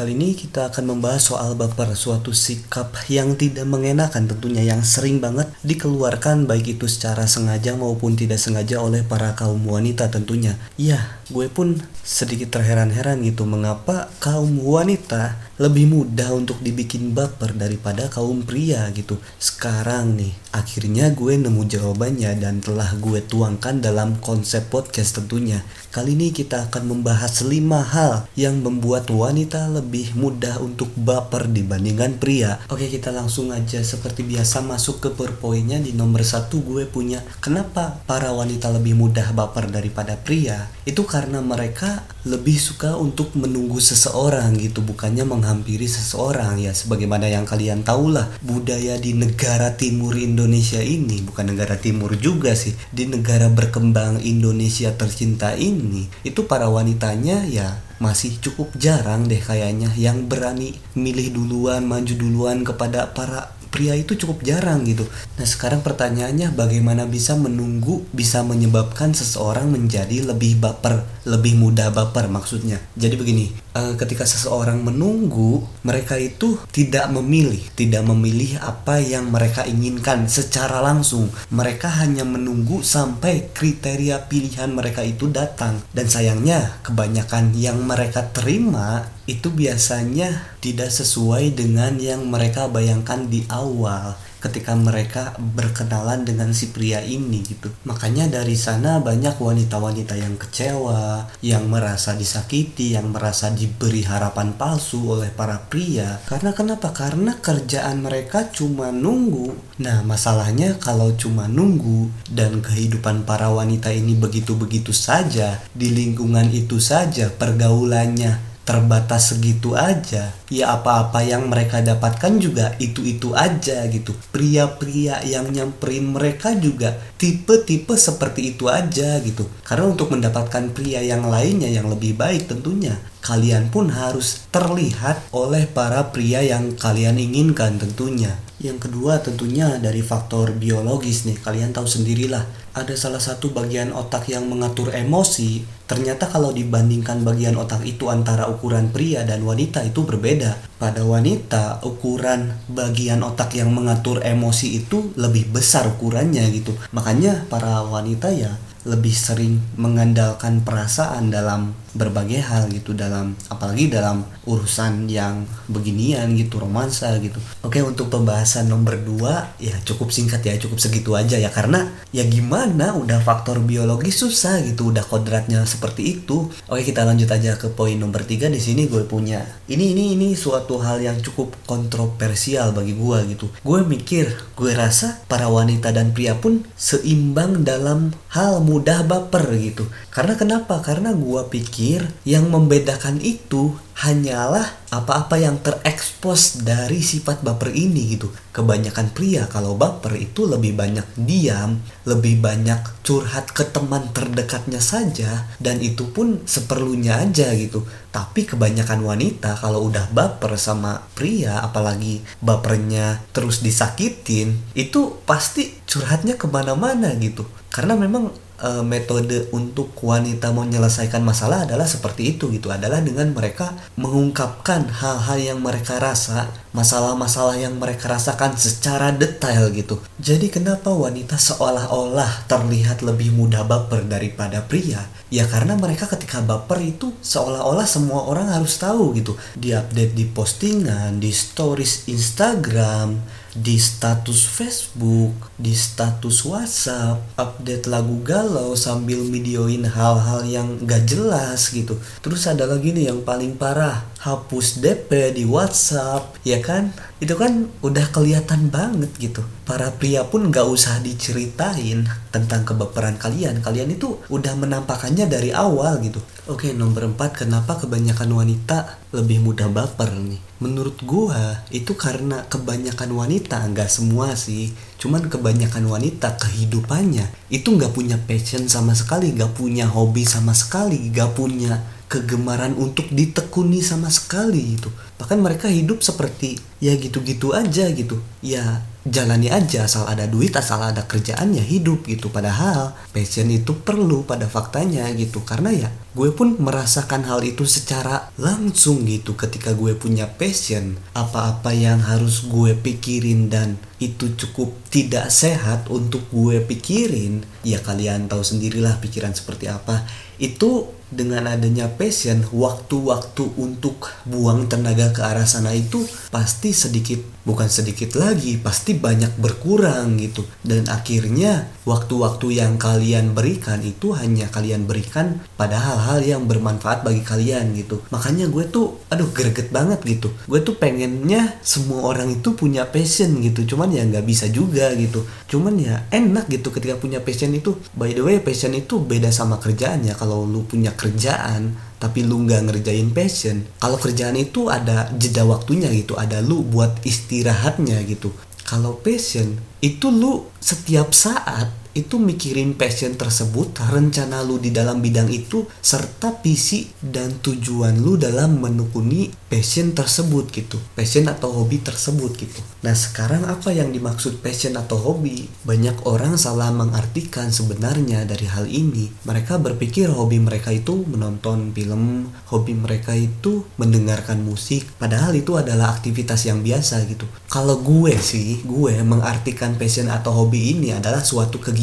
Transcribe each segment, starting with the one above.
Kali ini kita akan membahas soal baper, suatu sikap yang tidak mengenakan tentunya yang sering banget dikeluarkan baik itu secara sengaja maupun tidak sengaja oleh para kaum wanita tentunya. Ya, gue pun sedikit terheran-heran gitu mengapa kaum wanita lebih mudah untuk dibikin baper daripada kaum pria gitu. Sekarang nih, akhirnya gue nemu jawabannya dan telah gue tuangkan dalam konsep podcast tentunya. Kali ini kita akan membahas 5 hal yang membuat wanita lebih mudah untuk baper dibandingkan pria. Oke kita langsung aja seperti biasa masuk ke perpoinnya di nomor satu gue punya kenapa para wanita lebih mudah baper daripada pria itu karena mereka lebih suka untuk menunggu seseorang gitu bukannya menghampiri seseorang. Ya sebagaimana yang kalian tahu lah budaya di negara timur Indonesia ini bukan negara timur juga sih di negara berkembang Indonesia tercinta ini itu para wanitanya ya masih cukup jarang deh kayaknya yang berani milih duluan, maju duluan kepada para pria itu cukup jarang gitu. Nah sekarang pertanyaannya bagaimana bisa menunggu bisa menyebabkan seseorang menjadi lebih baper, lebih mudah baper maksudnya. Jadi begini, uh, ketika seseorang menunggu, mereka itu tidak memilih, tidak memilih apa yang mereka inginkan secara langsung. Mereka hanya menunggu sampai kriteria pilihan mereka itu datang. Dan sayangnya kebanyakan yang mereka terima itu biasanya tidak sesuai dengan yang mereka bayangkan di awal ketika mereka berkenalan dengan si pria ini gitu. Makanya dari sana banyak wanita-wanita yang kecewa, yang merasa disakiti, yang merasa diberi harapan palsu oleh para pria. Karena kenapa? Karena kerjaan mereka cuma nunggu. Nah, masalahnya kalau cuma nunggu dan kehidupan para wanita ini begitu-begitu saja, di lingkungan itu saja pergaulannya terbatas segitu aja. Ya apa-apa yang mereka dapatkan juga itu-itu aja gitu. Pria-pria yang nyamperin mereka juga tipe-tipe seperti itu aja gitu. Karena untuk mendapatkan pria yang lainnya yang lebih baik tentunya kalian pun harus terlihat oleh para pria yang kalian inginkan tentunya. Yang kedua tentunya dari faktor biologis nih kalian tahu sendirilah ada salah satu bagian otak yang mengatur emosi, ternyata kalau dibandingkan bagian otak itu antara ukuran pria dan wanita itu berbeda. Pada wanita, ukuran bagian otak yang mengatur emosi itu lebih besar ukurannya gitu. Makanya para wanita ya lebih sering mengandalkan perasaan dalam berbagai hal gitu dalam apalagi dalam urusan yang beginian gitu romansa gitu. Oke untuk pembahasan nomor dua ya cukup singkat ya cukup segitu aja ya. Karena ya gimana udah faktor biologi susah gitu udah kodratnya seperti itu. Oke kita lanjut aja ke poin nomor tiga. Di sini gue punya ini ini ini suatu hal yang cukup kontroversial bagi gue gitu. Gue mikir gue rasa para wanita dan pria pun seimbang dalam hal mudah baper gitu karena kenapa karena pikir pikir yang membedakan itu hanyalah apa-apa yang terekspos dari sifat baper ini gitu. Kebanyakan pria kalau baper itu lebih banyak diam, lebih banyak curhat ke teman terdekatnya saja dan itu pun seperlunya aja gitu. Tapi kebanyakan wanita kalau udah baper sama pria apalagi bapernya terus disakitin itu pasti curhatnya ke mana-mana gitu. Karena memang uh, metode untuk wanita menyelesaikan masalah adalah seperti itu gitu. Adalah dengan mereka mengungkapkan hal-hal yang mereka rasa masalah-masalah yang mereka rasakan secara detail gitu. Jadi kenapa wanita seolah-olah terlihat lebih mudah baper daripada pria? Ya karena mereka ketika baper itu seolah-olah semua orang harus tahu gitu. Di update di postingan di stories Instagram di status Facebook, di status WhatsApp, update lagu galau sambil videoin hal-hal yang gak jelas gitu. Terus ada lagi nih yang paling parah, hapus DP di WhatsApp, ya kan? Itu kan udah kelihatan banget gitu. Para pria pun gak usah diceritain tentang kebaperan kalian. Kalian itu udah menampakannya dari awal gitu. Oke, nomor 4 kenapa kebanyakan wanita lebih mudah baper nih? Menurut gua itu karena kebanyakan wanita, nggak semua sih, cuman kebanyakan wanita kehidupannya itu nggak punya passion sama sekali, nggak punya hobi sama sekali, nggak punya kegemaran untuk ditekuni sama sekali gitu. Bahkan mereka hidup seperti ya gitu-gitu aja gitu. Ya jalani aja asal ada duit asal ada kerjaannya hidup gitu. Padahal passion itu perlu pada faktanya gitu. Karena ya gue pun merasakan hal itu secara langsung gitu ketika gue punya passion. Apa-apa yang harus gue pikirin dan itu cukup tidak sehat untuk gue pikirin ya kalian tahu sendirilah pikiran seperti apa. Itu dengan adanya passion waktu-waktu untuk buang tenaga ke arah sana itu pasti sedikit bukan sedikit lagi pasti banyak berkurang gitu. Dan akhirnya waktu-waktu yang kalian berikan itu hanya kalian berikan pada hal-hal yang bermanfaat bagi kalian gitu. Makanya gue tuh aduh greget banget gitu. Gue tuh pengennya semua orang itu punya passion gitu. Cuman ya nggak bisa juga gitu. Cuman ya enak gitu ketika punya passion itu. By the way passion itu beda sama kerjaan ya kalau lu punya kerjaan tapi lu nggak ngerjain passion. Kalau kerjaan itu ada jeda waktunya gitu ada lu buat istirahatnya gitu. Kalau passion itu lu setiap saat itu mikirin passion tersebut, rencana lu di dalam bidang itu, serta visi dan tujuan lu dalam menekuni passion tersebut gitu. Passion atau hobi tersebut gitu. Nah sekarang apa yang dimaksud passion atau hobi? Banyak orang salah mengartikan sebenarnya dari hal ini. Mereka berpikir hobi mereka itu menonton film, hobi mereka itu mendengarkan musik. Padahal itu adalah aktivitas yang biasa gitu. Kalau gue sih, gue mengartikan passion atau hobi ini adalah suatu kegiatan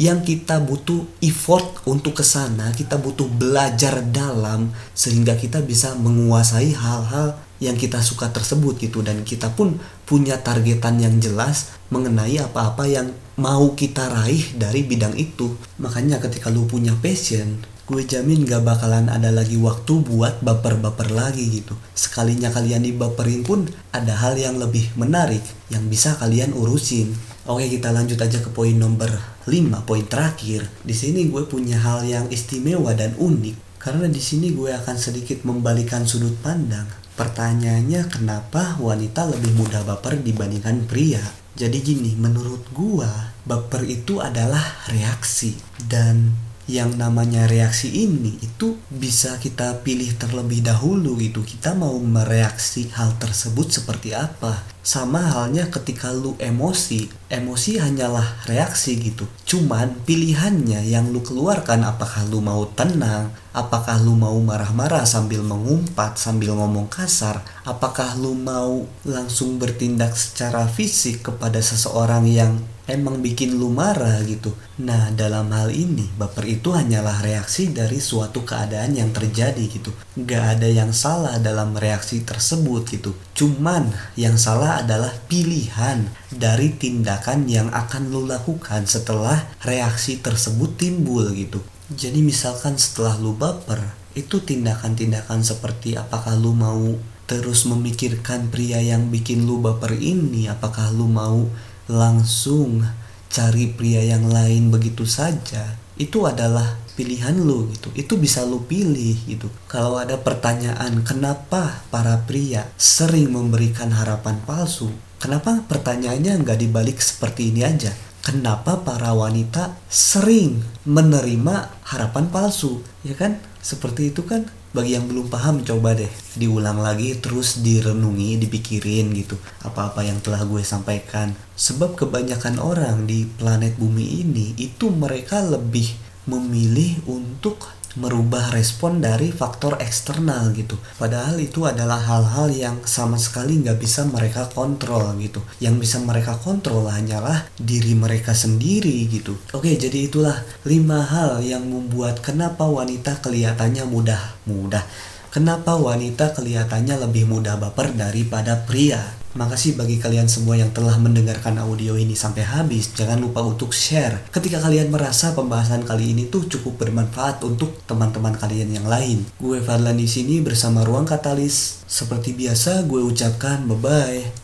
yang kita butuh effort untuk ke sana, kita butuh belajar dalam sehingga kita bisa menguasai hal-hal yang kita suka tersebut gitu dan kita pun punya targetan yang jelas mengenai apa-apa yang mau kita raih dari bidang itu. Makanya ketika lu punya passion, gue jamin gak bakalan ada lagi waktu buat baper-baper lagi gitu. Sekalinya kalian dibaperin pun ada hal yang lebih menarik yang bisa kalian urusin. Oke kita lanjut aja ke poin nomor 5, poin terakhir. Di sini gue punya hal yang istimewa dan unik karena di sini gue akan sedikit membalikan sudut pandang. Pertanyaannya kenapa wanita lebih mudah baper dibandingkan pria? Jadi gini, menurut gue baper itu adalah reaksi dan yang namanya reaksi ini itu bisa kita pilih terlebih dahulu gitu kita mau mereaksi hal tersebut seperti apa sama halnya ketika lu emosi emosi hanyalah reaksi gitu cuman pilihannya yang lu keluarkan apakah lu mau tenang apakah lu mau marah-marah sambil mengumpat sambil ngomong kasar apakah lu mau langsung bertindak secara fisik kepada seseorang yang emang bikin lu marah gitu. Nah, dalam hal ini, baper itu hanyalah reaksi dari suatu keadaan yang terjadi gitu. Gak ada yang salah dalam reaksi tersebut gitu. Cuman yang salah adalah pilihan dari tindakan yang akan lu lakukan setelah reaksi tersebut timbul gitu. Jadi misalkan setelah lu baper, itu tindakan-tindakan seperti apakah lu mau terus memikirkan pria yang bikin lu baper ini, apakah lu mau langsung cari pria yang lain begitu saja itu adalah pilihan lu gitu. Itu bisa lu pilih gitu. Kalau ada pertanyaan kenapa para pria sering memberikan harapan palsu? Kenapa pertanyaannya nggak dibalik seperti ini aja? Kenapa para wanita sering menerima harapan palsu? Ya kan? Seperti itu kan? Bagi yang belum paham coba deh diulang lagi terus direnungi dipikirin gitu. Apa-apa yang telah gue sampaikan. Sebab kebanyakan orang di planet bumi ini itu mereka lebih memilih untuk merubah respon dari faktor eksternal gitu. Padahal itu adalah hal-hal yang sama sekali nggak bisa mereka kontrol gitu. Yang bisa mereka kontrol hanyalah diri mereka sendiri gitu. Oke, jadi itulah lima hal yang membuat kenapa wanita kelihatannya mudah mudah. Kenapa wanita kelihatannya lebih mudah baper daripada pria? Makasih bagi kalian semua yang telah mendengarkan audio ini sampai habis. Jangan lupa untuk share ketika kalian merasa pembahasan kali ini tuh cukup bermanfaat untuk teman-teman kalian yang lain. Gue Fadlan di sini bersama Ruang Katalis. Seperti biasa gue ucapkan bye bye.